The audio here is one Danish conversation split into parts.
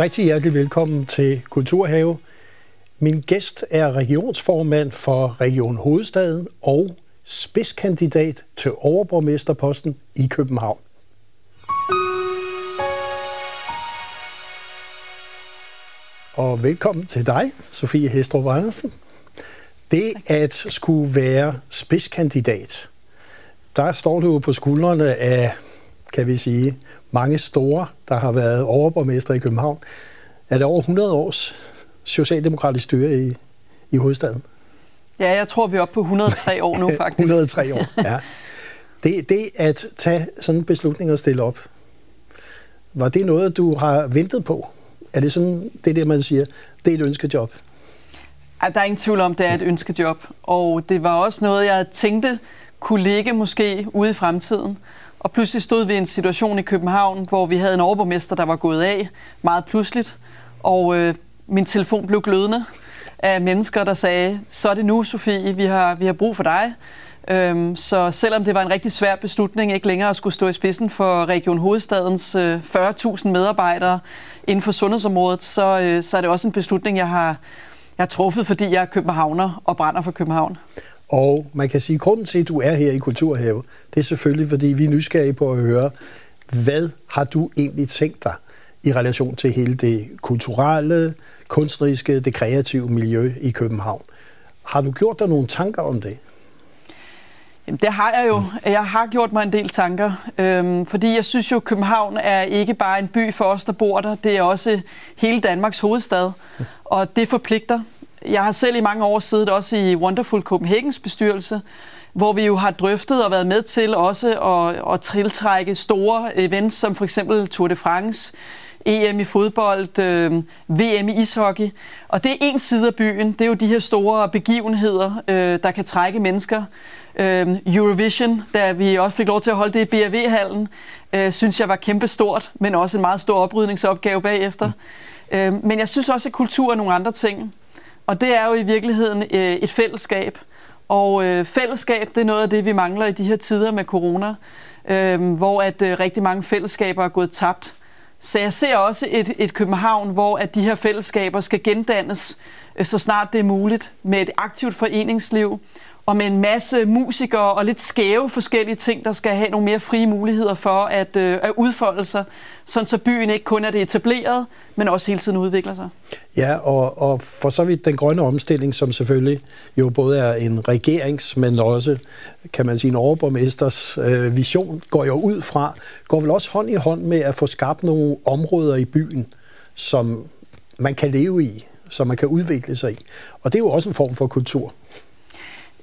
rigtig hjertelig velkommen til Kulturhave. Min gæst er regionsformand for Region Hovedstaden og spidskandidat til overborgmesterposten i København. Og velkommen til dig, Sofie Hestrup Andersen. Det at skulle være spidskandidat, der står du på skuldrene af, kan vi sige, mange store, der har været overborgmester i København. Er det over 100 års socialdemokratisk styre i, i hovedstaden? Ja, jeg tror, vi er oppe på 103 år nu, faktisk. 103 år, ja. Det, det at tage sådan en beslutning og stille op, var det noget, du har ventet på? Er det sådan, det er det, man siger, det er et ønskejob? Der er ingen tvivl om, det er et ønskejob. Og det var også noget, jeg tænkte kunne ligge måske ude i fremtiden. Og pludselig stod vi i en situation i København, hvor vi havde en overborgmester, der var gået af meget pludseligt. Og øh, min telefon blev glødende af mennesker, der sagde, så er det nu, Sofie, vi har, vi har brug for dig. Øhm, så selvom det var en rigtig svær beslutning ikke længere at skulle stå i spidsen for Region Hovedstadens øh, 40.000 medarbejdere inden for sundhedsområdet, så, øh, så er det også en beslutning, jeg har, jeg har truffet, fordi jeg er københavner og brænder for København. Og man kan sige, at grunden til, at du er her i Kulturhave, det er selvfølgelig, fordi vi er nysgerrige på at høre, hvad har du egentlig tænkt dig i relation til hele det kulturelle, kunstneriske, det kreative miljø i København? Har du gjort dig nogle tanker om det? Jamen, det har jeg jo. Jeg har gjort mig en del tanker, øhm, fordi jeg synes jo, at København er ikke bare en by for os, der bor der. Det er også hele Danmarks hovedstad, og det forpligter. Jeg har selv i mange år siddet også i Wonderful Copenhagens bestyrelse, hvor vi jo har drøftet og været med til også at, at tiltrække store events, som for eksempel Tour de France, EM i fodbold, øh, VM i ishockey. Og det er en side af byen. Det er jo de her store begivenheder, øh, der kan trække mennesker. Øh, Eurovision, da vi også fik lov til at holde det i BRV-hallen, øh, synes jeg var kæmpestort, men også en meget stor oprydningsopgave bagefter. Mm. Øh, men jeg synes også, at kultur er nogle andre ting. Og det er jo i virkeligheden øh, et fællesskab. Og øh, fællesskab, det er noget af det, vi mangler i de her tider med corona, øh, hvor at øh, rigtig mange fællesskaber er gået tabt. Så jeg ser også et, et København, hvor at de her fællesskaber skal gendannes, øh, så snart det er muligt, med et aktivt foreningsliv, og med en masse musikere og lidt skæve forskellige ting, der skal have nogle mere frie muligheder for at, øh, at udfolde sig, sådan så byen ikke kun er det etableret, men også hele tiden udvikler sig. Ja, og, og for så vidt den grønne omstilling, som selvfølgelig jo både er en regerings, men også, kan man sige, en overborgmesters øh, vision, går jo ud fra, går vel også hånd i hånd med at få skabt nogle områder i byen, som man kan leve i, som man kan udvikle sig i. Og det er jo også en form for kultur.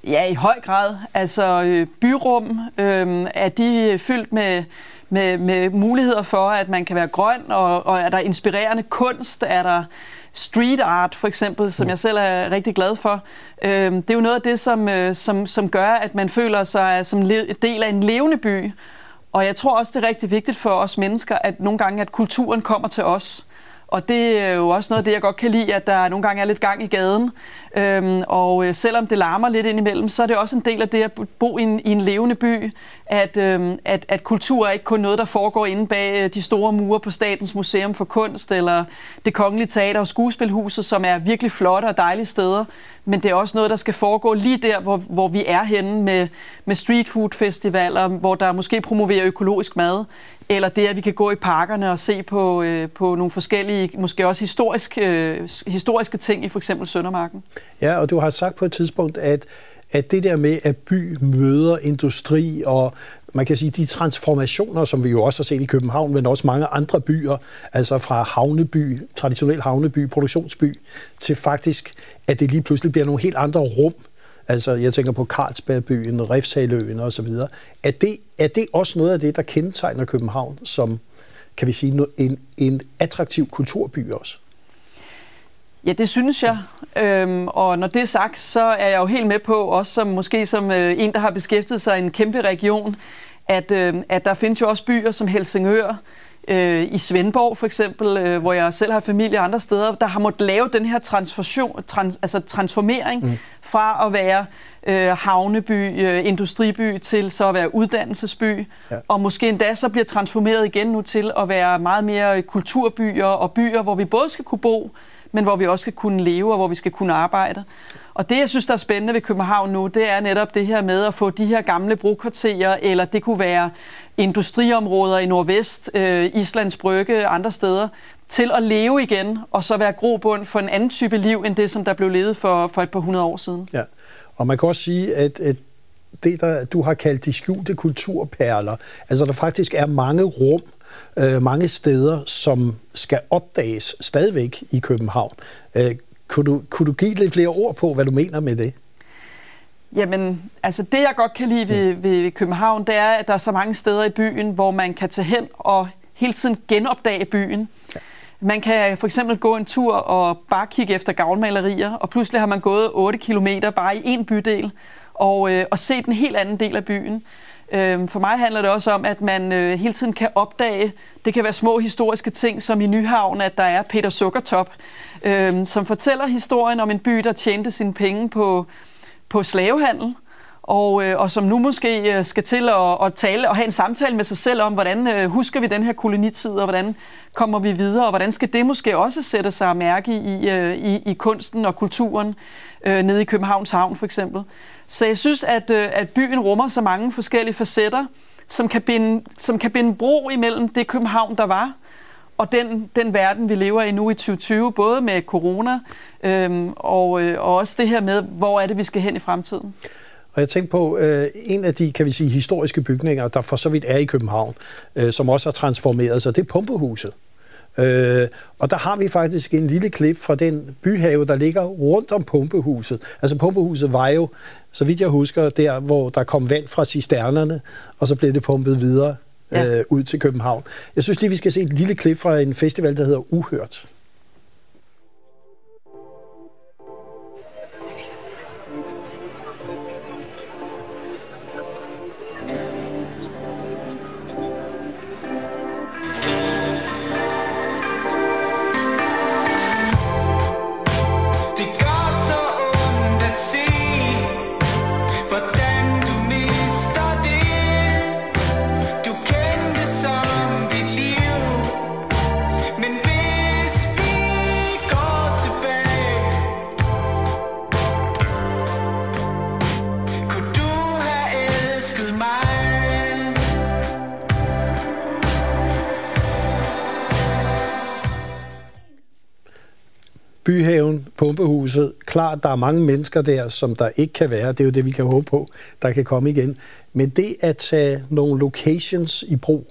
Ja, i høj grad. Altså øh, byrum, øh, er de fyldt med, med, med muligheder for, at man kan være grøn, og, og er der inspirerende kunst, er der street art for eksempel, som mm. jeg selv er rigtig glad for. Øh, det er jo noget af det, som, øh, som, som gør, at man føler sig som en del af en levende by. Og jeg tror også, det er rigtig vigtigt for os mennesker, at nogle gange, at kulturen kommer til os. Og det er jo også noget af det, jeg godt kan lide, at der nogle gange er lidt gang i gaden. Øhm, og øh, selvom det larmer lidt indimellem, så er det også en del af det at bo i en, i en levende by, at, øhm, at, at kultur er ikke kun noget, der foregår inde bag øh, de store mure på Statens Museum for Kunst, eller det Kongelige Teater og Skuespilhuset, som er virkelig flotte og dejlige steder, men det er også noget, der skal foregå lige der, hvor, hvor vi er henne med, med street food festivaler, hvor der måske promoverer økologisk mad, eller det, at vi kan gå i parkerne og se på, øh, på nogle forskellige, måske også historisk, øh, historiske ting i for eksempel Søndermarken. Ja, og du har sagt på et tidspunkt, at, at det der med, at by møder industri og man kan sige, de transformationer, som vi jo også har set i København, men også mange andre byer, altså fra havneby, traditionel havneby, produktionsby, til faktisk, at det lige pludselig bliver nogle helt andre rum. Altså, jeg tænker på Carlsbergbyen, Refshaløen og så videre. Er det, er det også noget af det, der kendetegner København som, kan vi sige, en, en attraktiv kulturby også? Ja, det synes jeg. Øhm, og når det er sagt, så er jeg jo helt med på, også som måske som øh, en, der har beskæftiget sig i en kæmpe region, at, øh, at der findes jo også byer som Helsingør, øh, i Svendborg for eksempel, øh, hvor jeg selv har familie andre steder, der har måttet lave den her transformation, trans, altså transformering mm. fra at være øh, havneby, øh, industriby til så at være uddannelsesby, ja. og måske endda så bliver transformeret igen nu til at være meget mere kulturbyer og byer, hvor vi både skal kunne bo, men hvor vi også skal kunne leve og hvor vi skal kunne arbejde. Og det, jeg synes, der er spændende ved København nu, det er netop det her med at få de her gamle brokvarterer, eller det kunne være industriområder i Nordvest, øh, Islands Brygge, andre steder, til at leve igen, og så være grobund for en anden type liv, end det, som der blev levet for, for et par hundrede år siden. Ja, og man kan også sige, at, at det, der du har kaldt de skjulte kulturperler, altså der faktisk er mange rum, øh, mange steder, som skal opdages stadigvæk i København. Øh, kunne, du, kunne du give lidt flere ord på, hvad du mener med det? Jamen, altså det jeg godt kan lide ved, ved, København, det er, at der er så mange steder i byen, hvor man kan tage hen og hele tiden genopdage byen. Ja. Man kan for eksempel gå en tur og bare kigge efter gavnmalerier, og pludselig har man gået 8 kilometer bare i en bydel, og, øh, og se den helt anden del af byen. Øh, for mig handler det også om, at man øh, hele tiden kan opdage, det kan være små historiske ting, som i Nyhavn, at der er Peter Sukkertop, øh, som fortæller historien om en by, der tjente sine penge på, på slavehandel, og, øh, og som nu måske øh, skal til at, at tale og have en samtale med sig selv om, hvordan øh, husker vi den her kolonitid, og hvordan kommer vi videre, og hvordan skal det måske også sætte sig mærke i, øh, i, i kunsten og kulturen øh, nede i Københavns Havn for eksempel. Så jeg synes, at, øh, at byen rummer så mange forskellige facetter, som kan, binde, som kan binde bro imellem det København, der var, og den, den verden, vi lever i nu i 2020, både med corona øhm, og, øh, og også det her med, hvor er det, vi skal hen i fremtiden. Og jeg tænkte på, øh, en af de, kan vi sige, historiske bygninger, der for så vidt er i København, øh, som også har transformeret sig, det er Pumpehuset. Øh, og der har vi faktisk en lille klip fra den byhave, der ligger rundt om pumpehuset. Altså pumpehuset var jo, så vidt jeg husker, der hvor der kom vand fra cisternerne, og så blev det pumpet videre ja. øh, ud til København. Jeg synes lige, vi skal se et lille klip fra en festival, der hedder Uhørt. Pumpehuset. Klart, der er mange mennesker der, som der ikke kan være. Det er jo det, vi kan håbe på, der kan komme igen. Men det at tage nogle locations i brug,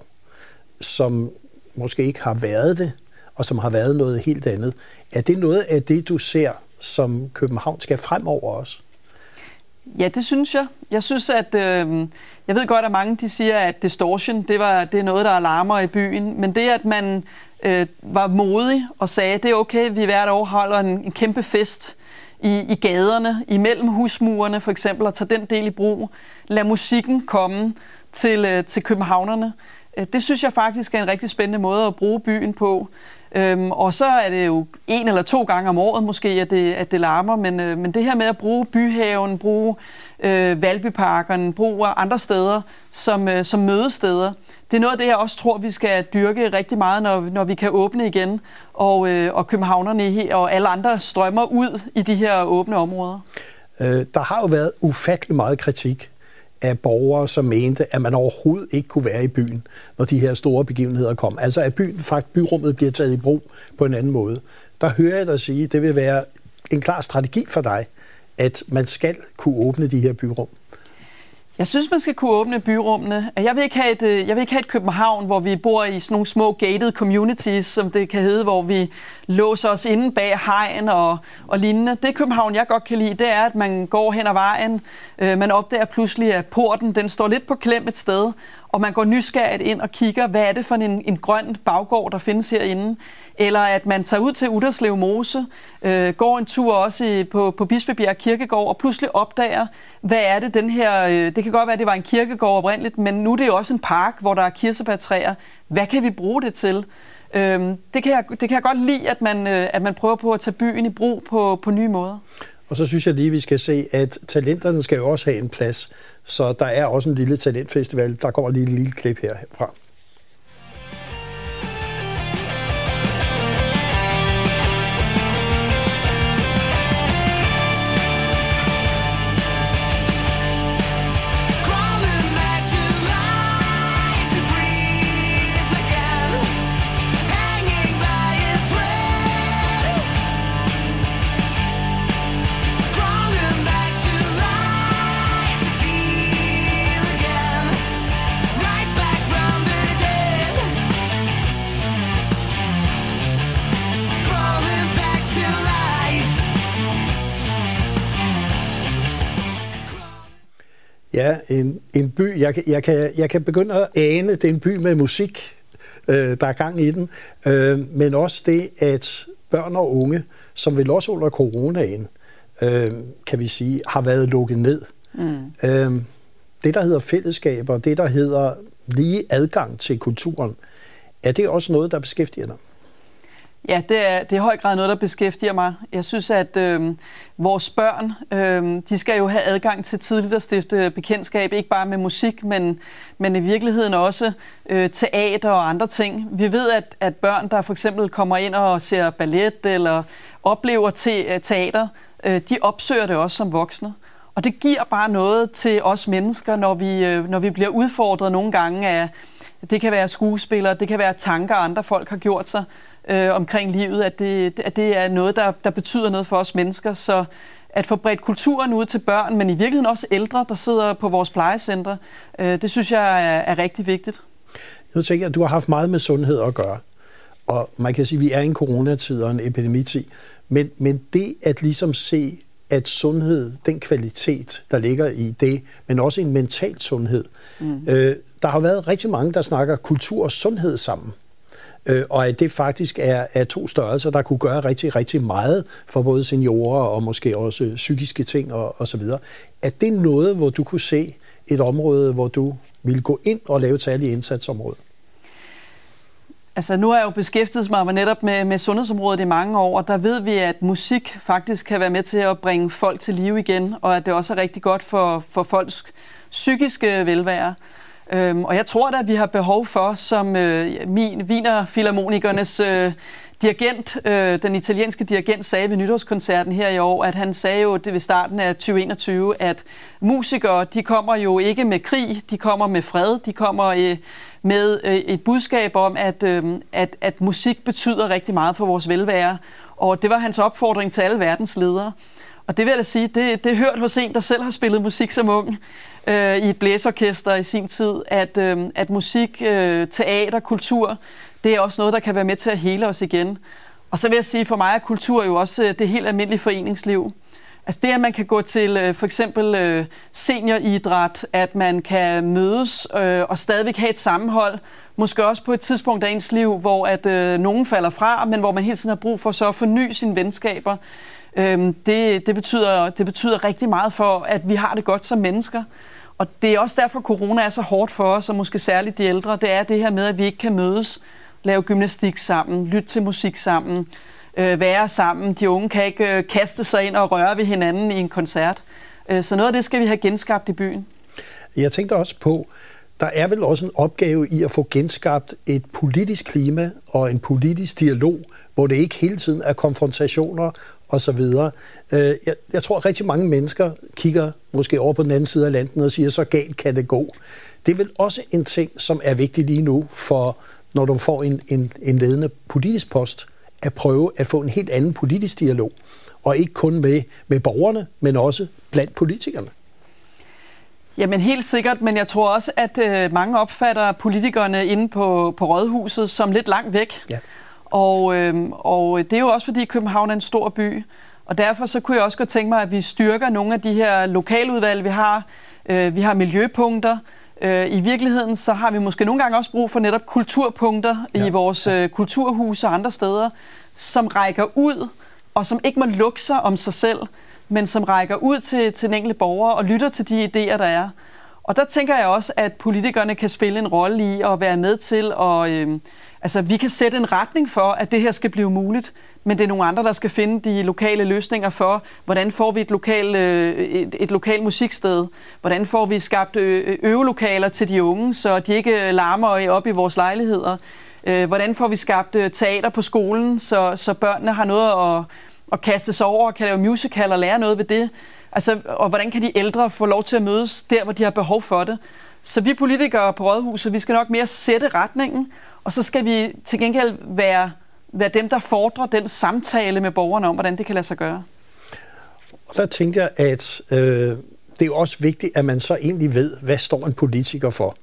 som måske ikke har været det, og som har været noget helt andet, er det noget af det, du ser, som København skal fremover også? Ja, det synes jeg. Jeg synes, at øh, jeg ved godt, at mange de siger, at distortion det, var, det er noget, der alarmer i byen. Men det, at man øh, var modig og sagde, det er okay, vi hvert år holder en, en kæmpe fest i, i gaderne, imellem husmurene for eksempel, og tager den del i brug. Lad musikken komme til, øh, til københavnerne. Øh, det synes jeg faktisk er en rigtig spændende måde at bruge byen på. Øhm, og så er det jo en eller to gange om året måske, at det, at det larmer, men, øh, men det her med at bruge byhaven, bruge øh, Valbyparken, bruge andre steder som, øh, som mødesteder, det er noget af det, jeg også tror, vi skal dyrke rigtig meget, når, når vi kan åbne igen, og, øh, og københavnerne og alle andre strømmer ud i de her åbne områder. Øh, der har jo været ufattelig meget kritik af borgere, som mente, at man overhovedet ikke kunne være i byen, når de her store begivenheder kom. Altså at byen, faktisk byrummet bliver taget i brug på en anden måde. Der hører jeg dig sige, at det vil være en klar strategi for dig, at man skal kunne åbne de her byrum. Jeg synes, man skal kunne åbne byrummene. Jeg vil, ikke have et, øh, jeg vil ikke have et København, hvor vi bor i sådan nogle små gated communities, som det kan hedde, hvor vi låser os inde bag hegn og, og lignende. Det København, jeg godt kan lide, det er, at man går hen ad vejen. Øh, man opdager pludselig, at porten den står lidt på klem et sted og man går nysgerrigt ind og kigger, hvad er det for en, en grøn baggård, der findes herinde. Eller at man tager ud til Uderslev Mose, øh, går en tur også i, på, på Bispebjerg Kirkegård, og pludselig opdager, hvad er det den her... Øh, det kan godt være, at det var en kirkegård oprindeligt, men nu er det jo også en park, hvor der er kirsebærtræer. Hvad kan vi bruge det til? Øh, det, kan jeg, det kan jeg godt lide, at man, øh, at man prøver på at tage byen i brug på, på nye måder. Og så synes jeg lige, vi skal se, at talenterne skal jo også have en plads. Så der er også en lille talentfestival. Der kommer lige et lille klip herfra. Ja, en, en by. Jeg, jeg, kan, jeg kan begynde at ane, det er en by med musik, øh, der er gang i den, øh, men også det, at børn og unge, som vel også under coronaen, øh, kan vi sige, har været lukket ned. Mm. Øh, det, der hedder fællesskaber, det, der hedder lige adgang til kulturen, er det også noget, der beskæftiger dig? Ja, det er, det er i høj grad noget, der beskæftiger mig. Jeg synes, at øh, vores børn, øh, de skal jo have adgang til tidligt at stifte bekendtskab, ikke bare med musik, men, men i virkeligheden også øh, teater og andre ting. Vi ved, at, at børn, der for eksempel kommer ind og ser ballet eller oplever te, øh, teater, øh, de opsøger det også som voksne. Og det giver bare noget til os mennesker, når vi, øh, når vi bliver udfordret nogle gange af, det kan være skuespillere, det kan være tanker, andre folk har gjort sig, øh, omkring livet, at det, at det er noget, der, der betyder noget for os mennesker. Så at få bredt kulturen ud til børn, men i virkeligheden også ældre, der sidder på vores plejecentre, øh, det synes jeg er, er rigtig vigtigt. Nu tænker jeg, at du har haft meget med sundhed at gøre. Og man kan sige, at vi er i en coronatid og en epidemitid. Men, men det at ligesom se, at sundhed, den kvalitet, der ligger i det, men også en mental sundhed. Mm. Øh, der har været rigtig mange, der snakker kultur og sundhed sammen øh, og at det faktisk er, er to størrelser, der kunne gøre rigtig, rigtig meget for både seniorer og måske også øh, psykiske ting og, og så videre. Er det noget, hvor du kunne se et område, hvor du ville gå ind og lave et særligt indsatsområde? Altså, nu har jeg jo beskæftiget mig netop med, med sundhedsområdet i mange år, og der ved vi, at musik faktisk kan være med til at bringe folk til live igen, og at det også er rigtig godt for, for folks psykiske velvære. Øhm, og jeg tror da, at vi har behov for, som øh, min Wiener Philharmonikernes øh, dirigent, øh, den italienske dirigent, sagde ved nytårskoncerten her i år, at han sagde jo det ved starten af 2021, at musikere, de kommer jo ikke med krig, de kommer med fred, de kommer øh, med øh, et budskab om, at, øh, at, at musik betyder rigtig meget for vores velvære. Og det var hans opfordring til alle verdens ledere. Og det vil jeg da sige, det, det er hørt hos en, der selv har spillet musik som ung øh, i et blæsorkester i sin tid, at, øh, at musik, øh, teater, kultur, det er også noget, der kan være med til at hele os igen. Og så vil jeg sige, for mig er kultur jo også øh, det helt almindelige foreningsliv. Altså det, at man kan gå til øh, for eksempel øh, senioridræt, at man kan mødes og stadigvæk have et sammenhold, måske også på et tidspunkt af ens liv, hvor at nogen falder fra, men hvor man hele tiden har brug for så at forny sine venskaber. Øh, det, det, betyder, det betyder rigtig meget for, at vi har det godt som mennesker. Og det er også derfor, corona er så hårdt for os, og måske særligt de ældre. Det er det her med, at vi ikke kan mødes, lave gymnastik sammen, lytte til musik sammen, øh, være sammen. De unge kan ikke øh, kaste sig ind og røre ved hinanden i en koncert. Øh, så noget af det skal vi have genskabt i byen. Jeg tænkte også på, der er vel også en opgave i at få genskabt et politisk klima og en politisk dialog, hvor det ikke hele tiden er konfrontationer og så videre. Øh, jeg, jeg tror, at rigtig mange mennesker kigger måske over på den anden side af landet og siger, så galt kan det gå. Det er vel også en ting, som er vigtig lige nu, for når du får en, en, en ledende politisk post, at prøve at få en helt anden politisk dialog. Og ikke kun med, med borgerne, men også blandt politikerne. Jamen helt sikkert, men jeg tror også, at øh, mange opfatter politikerne inde på, på rådhuset som lidt langt væk. Ja. Og, øh, og det er jo også, fordi København er en stor by. Og derfor så kunne jeg også godt tænke mig, at vi styrker nogle af de her lokaludvalg, vi har. Øh, vi har miljøpunkter. Øh, I virkeligheden så har vi måske nogle gange også brug for netop kulturpunkter ja. i vores øh, kulturhuse og andre steder, som rækker ud, og som ikke må lukke sig om sig selv, men som rækker ud til, til den enkelte borger og lytter til de idéer, der er. Og der tænker jeg også, at politikerne kan spille en rolle i at være med til at... Øh, altså, vi kan sætte en retning for, at det her skal blive muligt, men det er nogle andre, der skal finde de lokale løsninger for, hvordan får vi et lokalt, øh, et, et lokal musiksted, hvordan får vi skabt øh, øvelokaler til de unge, så de ikke larmer op i vores lejligheder, øh, hvordan får vi skabt øh, teater på skolen, så, så børnene har noget at, at kaste sig over og kan lave musical og lære noget ved det. Altså, og hvordan kan de ældre få lov til at mødes der, hvor de har behov for det? Så vi politikere på Rådhuset, vi skal nok mere sætte retningen, og så skal vi til gengæld være, være dem, der fordrer den samtale med borgerne om, hvordan det kan lade sig gøre. Og der tænker jeg, at øh, det er jo også vigtigt, at man så egentlig ved, hvad står en politiker for.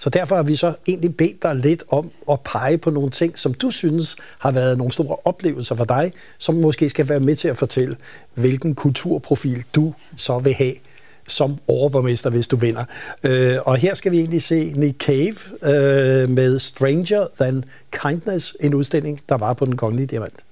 Så derfor har vi så egentlig bedt dig lidt om at pege på nogle ting, som du synes har været nogle store oplevelser for dig, som måske skal være med til at fortælle, hvilken kulturprofil du så vil have som overborgmester, hvis du vinder. Øh, og her skal vi egentlig se Nick Cave øh, med Stranger Than Kindness, en udstilling, der var på den kongelige diamant.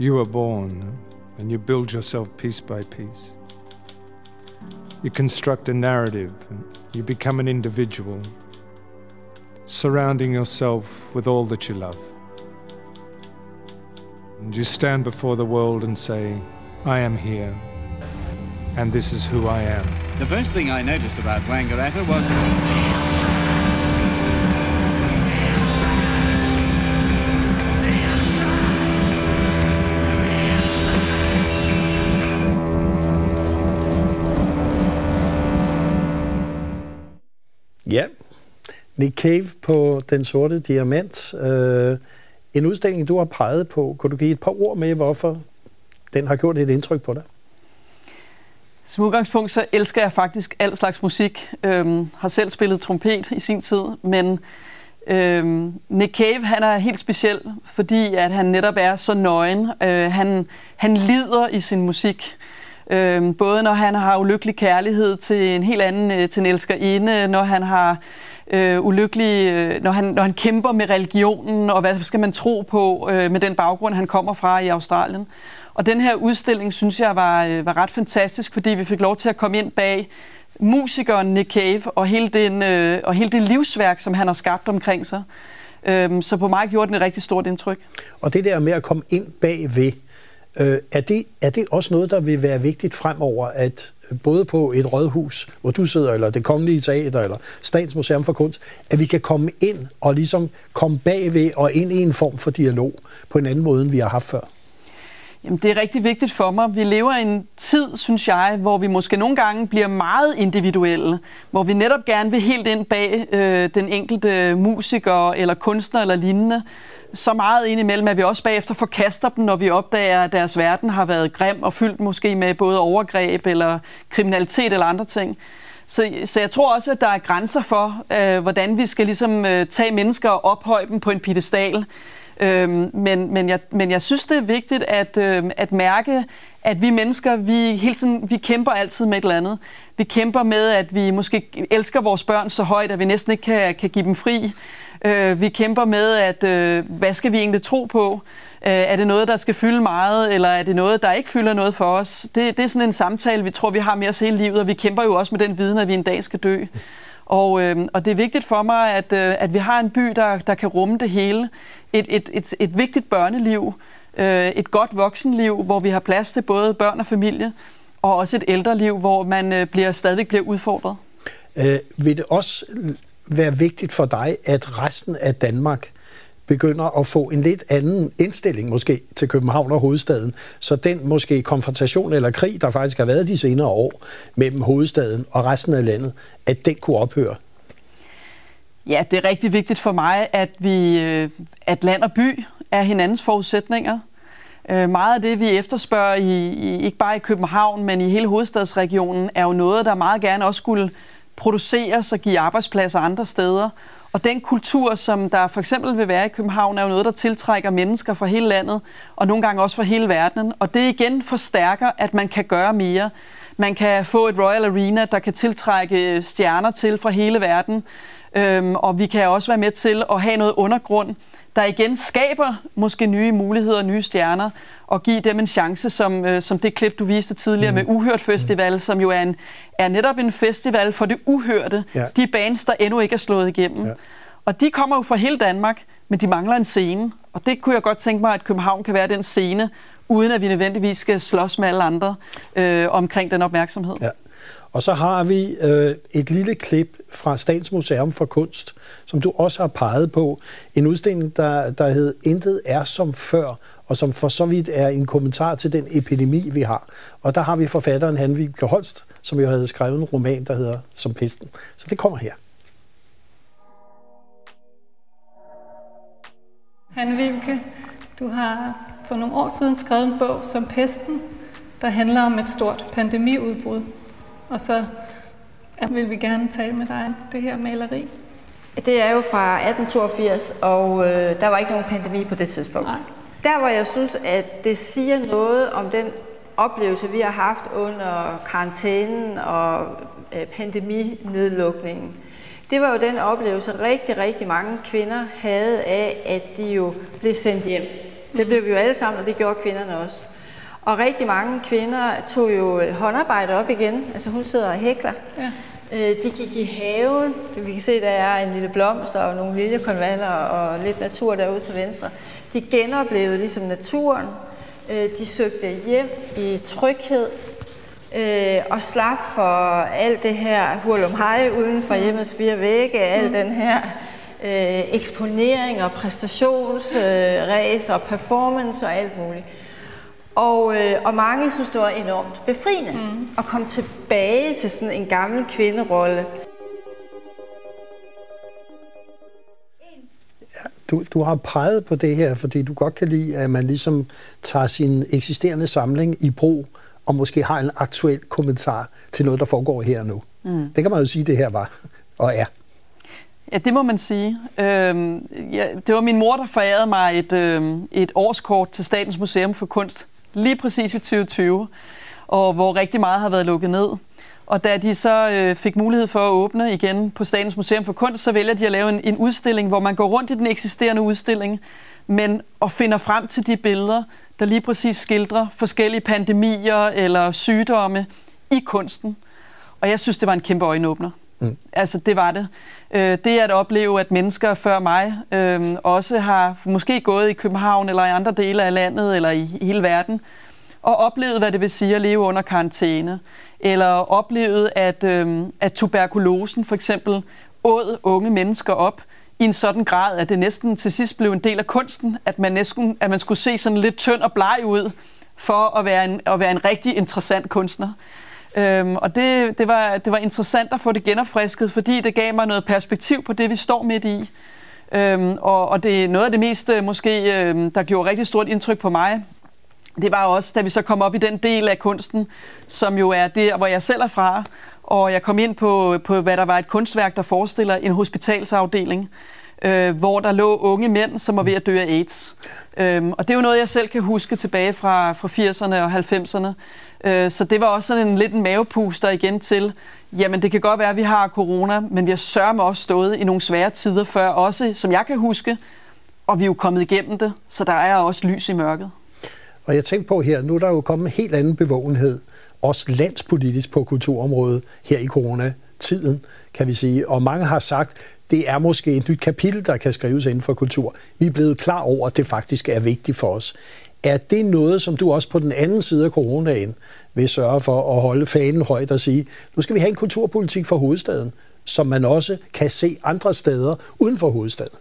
You are born and you build yourself piece by piece. You construct a narrative and you become an individual, surrounding yourself with all that you love. And you stand before the world and say, I am here, and this is who I am. The first thing I noticed about Wangaratta was. Nick Cave på Den Sorte Diamant. Øh, en udstilling, du har peget på. Kunne du give et par ord med, hvorfor den har gjort et indtryk på dig? Som udgangspunkt så elsker jeg faktisk al slags musik. Øhm, har selv spillet trompet i sin tid, men øhm, Nick Cave han er helt speciel, fordi at han netop er så nøgen. Øh, han, han lider i sin musik. Øhm, både når han har ulykkelig kærlighed til en helt anden, øh, til en elskerinde, når han har øh, ulykkelig, øh, når, han, når han kæmper med religionen, og hvad skal man tro på øh, med den baggrund, han kommer fra i Australien. Og den her udstilling, synes jeg, var, øh, var ret fantastisk, fordi vi fik lov til at komme ind bag musikeren Nick Cave og hele, den, øh, og hele det livsværk, som han har skabt omkring sig. Øhm, så på mig gjorde den et rigtig stort indtryk. Og det der med at komme ind bagved, Øh, er, det, er det også noget, der vil være vigtigt fremover, at både på et rådhus, hvor du sidder, eller det kongelige teater, eller Statsmuseum for Kunst, at vi kan komme ind og ligesom komme bagved og ind i en form for dialog på en anden måde, end vi har haft før? Jamen, det er rigtig vigtigt for mig. Vi lever i en tid, synes jeg, hvor vi måske nogle gange bliver meget individuelle, hvor vi netop gerne vil helt ind bag øh, den enkelte øh, musiker eller kunstner eller lignende, så meget indimellem, at vi også bagefter forkaster dem, når vi opdager, at deres verden har været grim og fyldt måske med både overgreb eller kriminalitet eller andre ting. Så, så jeg tror også, at der er grænser for, øh, hvordan vi skal ligesom øh, tage mennesker og ophøje dem på en pedestal. Øhm, men, men, jeg, men jeg synes, det er vigtigt at, øh, at mærke, at vi mennesker, vi hele tiden, vi kæmper altid med et eller andet. Vi kæmper med, at vi måske elsker vores børn så højt, at vi næsten ikke kan, kan give dem fri. Øh, vi kæmper med, at øh, hvad skal vi egentlig tro på? Øh, er det noget, der skal fylde meget, eller er det noget, der ikke fylder noget for os? Det, det er sådan en samtale, vi tror, vi har med os hele livet, og vi kæmper jo også med den viden, at vi en dag skal dø. Og, øh, og det er vigtigt for mig, at, øh, at vi har en by, der, der kan rumme det hele. Et, et, et, et vigtigt børneliv, øh, et godt voksenliv, hvor vi har plads til både børn og familie, og også et ældre liv, hvor man øh, bliver, stadigvæk bliver udfordret. Øh, vil det også være vigtigt for dig, at resten af Danmark begynder at få en lidt anden indstilling måske til København og hovedstaden, så den måske konfrontation eller krig, der faktisk har været de senere år mellem hovedstaden og resten af landet, at den kunne ophøre? Ja, det er rigtig vigtigt for mig, at vi, øh, at land og by er hinandens forudsætninger. Øh, meget af det, vi efterspørger, i, i, ikke bare i København, men i hele hovedstadsregionen, er jo noget, der meget gerne også skulle produceres og give arbejdspladser andre steder. Og den kultur, som der for eksempel vil være i København, er jo noget, der tiltrækker mennesker fra hele landet, og nogle gange også fra hele verden. Og det igen forstærker, at man kan gøre mere. Man kan få et Royal Arena, der kan tiltrække stjerner til fra hele verden. Øhm, og vi kan også være med til at have noget undergrund, der igen skaber måske nye muligheder, nye stjerner, og give dem en chance, som, øh, som det klip, du viste tidligere mm. med Uhørt Festival, mm. som jo er, en, er netop en festival for det uhørte. Ja. De bands, der endnu ikke er slået igennem. Ja. Og de kommer jo fra hele Danmark, men de mangler en scene. Og det kunne jeg godt tænke mig, at København kan være den scene, uden at vi nødvendigvis skal slås med alle andre øh, omkring den opmærksomhed. Ja. Og så har vi øh, et lille klip fra Statens Museum for Kunst, som du også har peget på. En udstilling, der, der hed Intet er som før, og som for så vidt er en kommentar til den epidemi, vi har. Og der har vi forfatteren Hanvig Holst, som jo havde skrevet en roman, der hedder Som Pesten. Så det kommer her. Hanne du har for nogle år siden skrevet en bog som Pesten, der handler om et stort pandemiudbrud. Og så vil vi gerne tale med dig om det her maleri. Det er jo fra 1882, og øh, der var ikke nogen pandemi på det tidspunkt. Nej. Der, hvor jeg synes, at det siger noget om den oplevelse, vi har haft under karantænen og øh, pandeminedlukningen, det var jo den oplevelse, rigtig, rigtig mange kvinder havde af, at de jo blev sendt hjem. Det blev vi jo alle sammen, og det gjorde kvinderne også. Og rigtig mange kvinder tog jo håndarbejde op igen. Altså hun sidder og hækler. Ja. Øh, de gik i haven. Vi kan se, der er en lille blomst og nogle liljekonvaller og lidt natur derude til venstre. De genoplevede ligesom naturen. Øh, de søgte hjem i tryghed øh, og slap for alt det her hurlum hej uden for mm. hjemmets fire vægge, al mm. den her øh, eksponering og præstationsræs øh, og performance og alt muligt. Og, øh, og mange synes, det var enormt befriende mm. at komme tilbage til sådan en gammel kvinderolle. Du, du har peget på det her, fordi du godt kan lide, at man ligesom tager sin eksisterende samling i brug, og måske har en aktuel kommentar til noget, der foregår her nu. Mm. Det kan man jo sige, det her var og er. Ja, det må man sige. Øhm, ja, det var min mor, der forærede mig et, øhm, et årskort til Statens Museum for Kunst, lige præcis i 2020, og hvor rigtig meget har været lukket ned. Og da de så øh, fik mulighed for at åbne igen på Statens Museum for Kunst, så vælger de at lave en, en udstilling, hvor man går rundt i den eksisterende udstilling, men og finder frem til de billeder, der lige præcis skildrer forskellige pandemier eller sygdomme i kunsten. Og jeg synes, det var en kæmpe øjenåbner. Mm. Altså, det var det. Øh, det at opleve, at mennesker før mig øh, også har måske gået i København eller i andre dele af landet eller i hele verden, og oplevet, hvad det vil sige at leve under karantæne, eller oplevet, at, øh, at tuberkulosen for eksempel åd unge mennesker op i en sådan grad, at det næsten til sidst blev en del af kunsten, at man, næsten, at man skulle se sådan lidt tynd og bleg ud for at være en, at være en rigtig interessant kunstner. Øhm, og det, det, var, det var interessant at få det genopfrisket, fordi det gav mig noget perspektiv på det, vi står midt i. Øhm, og, og det er noget af det mest, øh, måske, øhm, der gjorde rigtig stort indtryk på mig, det var også, da vi så kom op i den del af kunsten, som jo er det, hvor jeg selv er fra, og jeg kom ind på, på hvad der var et kunstværk, der forestiller en hospitalsafdeling, øh, hvor der lå unge mænd, som var ved at dø af AIDS. Øhm, og det er jo noget, jeg selv kan huske tilbage fra, fra 80'erne og 90'erne. Øh, så det var også sådan en lidt en mavepuster igen til, jamen det kan godt være, at vi har corona, men vi har sørme også stået i nogle svære tider før, også som jeg kan huske, og vi er jo kommet igennem det, så der er også lys i mørket. Og jeg tænkte på her, nu er der jo kommet en helt anden bevågenhed, også landspolitisk på kulturområdet her i coronatiden, kan vi sige. Og mange har sagt, det er måske et nyt kapitel, der kan skrives inden for kultur. Vi er blevet klar over, at det faktisk er vigtigt for os. Er det noget, som du også på den anden side af coronaen vil sørge for at holde fanen højt og sige, nu skal vi have en kulturpolitik for hovedstaden, som man også kan se andre steder uden for hovedstaden?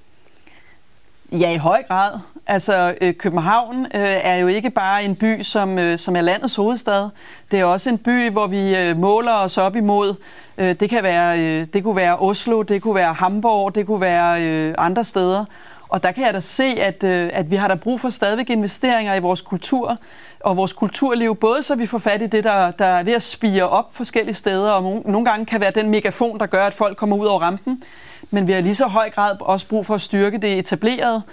Ja, i høj grad. Altså, øh, København øh, er jo ikke bare en by, som, øh, som er landets hovedstad. Det er også en by, hvor vi øh, måler os op imod. Øh, det, kan være, øh, det kunne være Oslo, det kunne være Hamburg, det kunne være øh, andre steder. Og der kan jeg da se, at, øh, at vi har der brug for stadigvæk investeringer i vores kultur og vores kulturliv, både så vi får fat i det, der, der er ved at spire op forskellige steder, og nogle gange kan være den megafon, der gør, at folk kommer ud over rampen, men vi har lige så høj grad også brug for at styrke det etablerede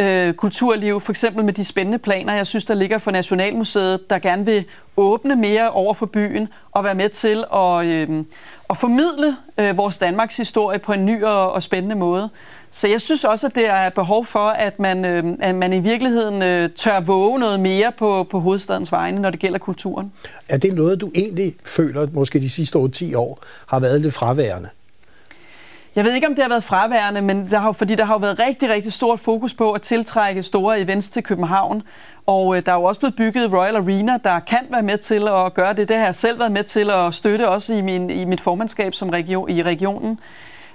øh, kulturliv, for eksempel med de spændende planer, jeg synes, der ligger for Nationalmuseet, der gerne vil åbne mere over for byen og være med til at, øh, at formidle øh, vores Danmarks historie på en ny og, og spændende måde. Så jeg synes også, at der er behov for, at man, øh, at man i virkeligheden øh, tør våge noget mere på, på hovedstadens vegne, når det gælder kulturen. Er det noget, du egentlig føler, måske de sidste 10 år, har været lidt fraværende? Jeg ved ikke, om det har været fraværende, men der har, fordi der har jo været rigtig, rigtig stort fokus på at tiltrække store events til København. Og øh, der er jo også blevet bygget Royal Arena, der kan være med til at gøre det. Det har jeg selv været med til at støtte også i, min, i mit formandskab som region, i regionen.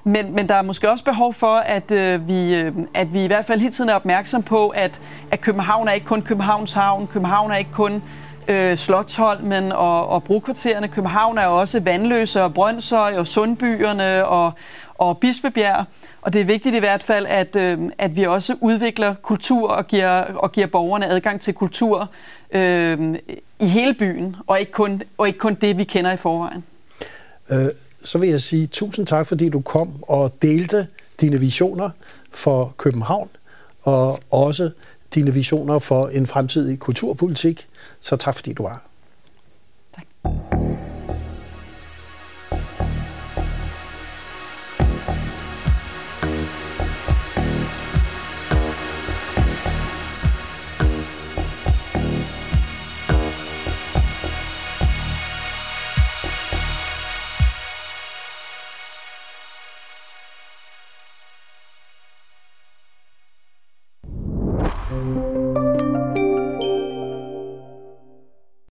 Men, men der er måske også behov for, at, øh, vi, øh, at vi i hvert fald hele tiden er opmærksom på, at, at København er ikke kun Københavns Havn. København er ikke kun øh, Slottholmen og, og brokvartererne. København er også Vandløse og Brøndshøj og Sundbyerne og, og Bispebjerg. Og det er vigtigt i hvert fald, at, øh, at vi også udvikler kultur og giver, og giver borgerne adgang til kultur øh, i hele byen, og ikke, kun, og ikke kun det, vi kender i forvejen. Øh, så vil jeg sige tusind tak, fordi du kom og delte dine visioner for København, og også dine visioner for en fremtidig kulturpolitik. Så tak fordi du var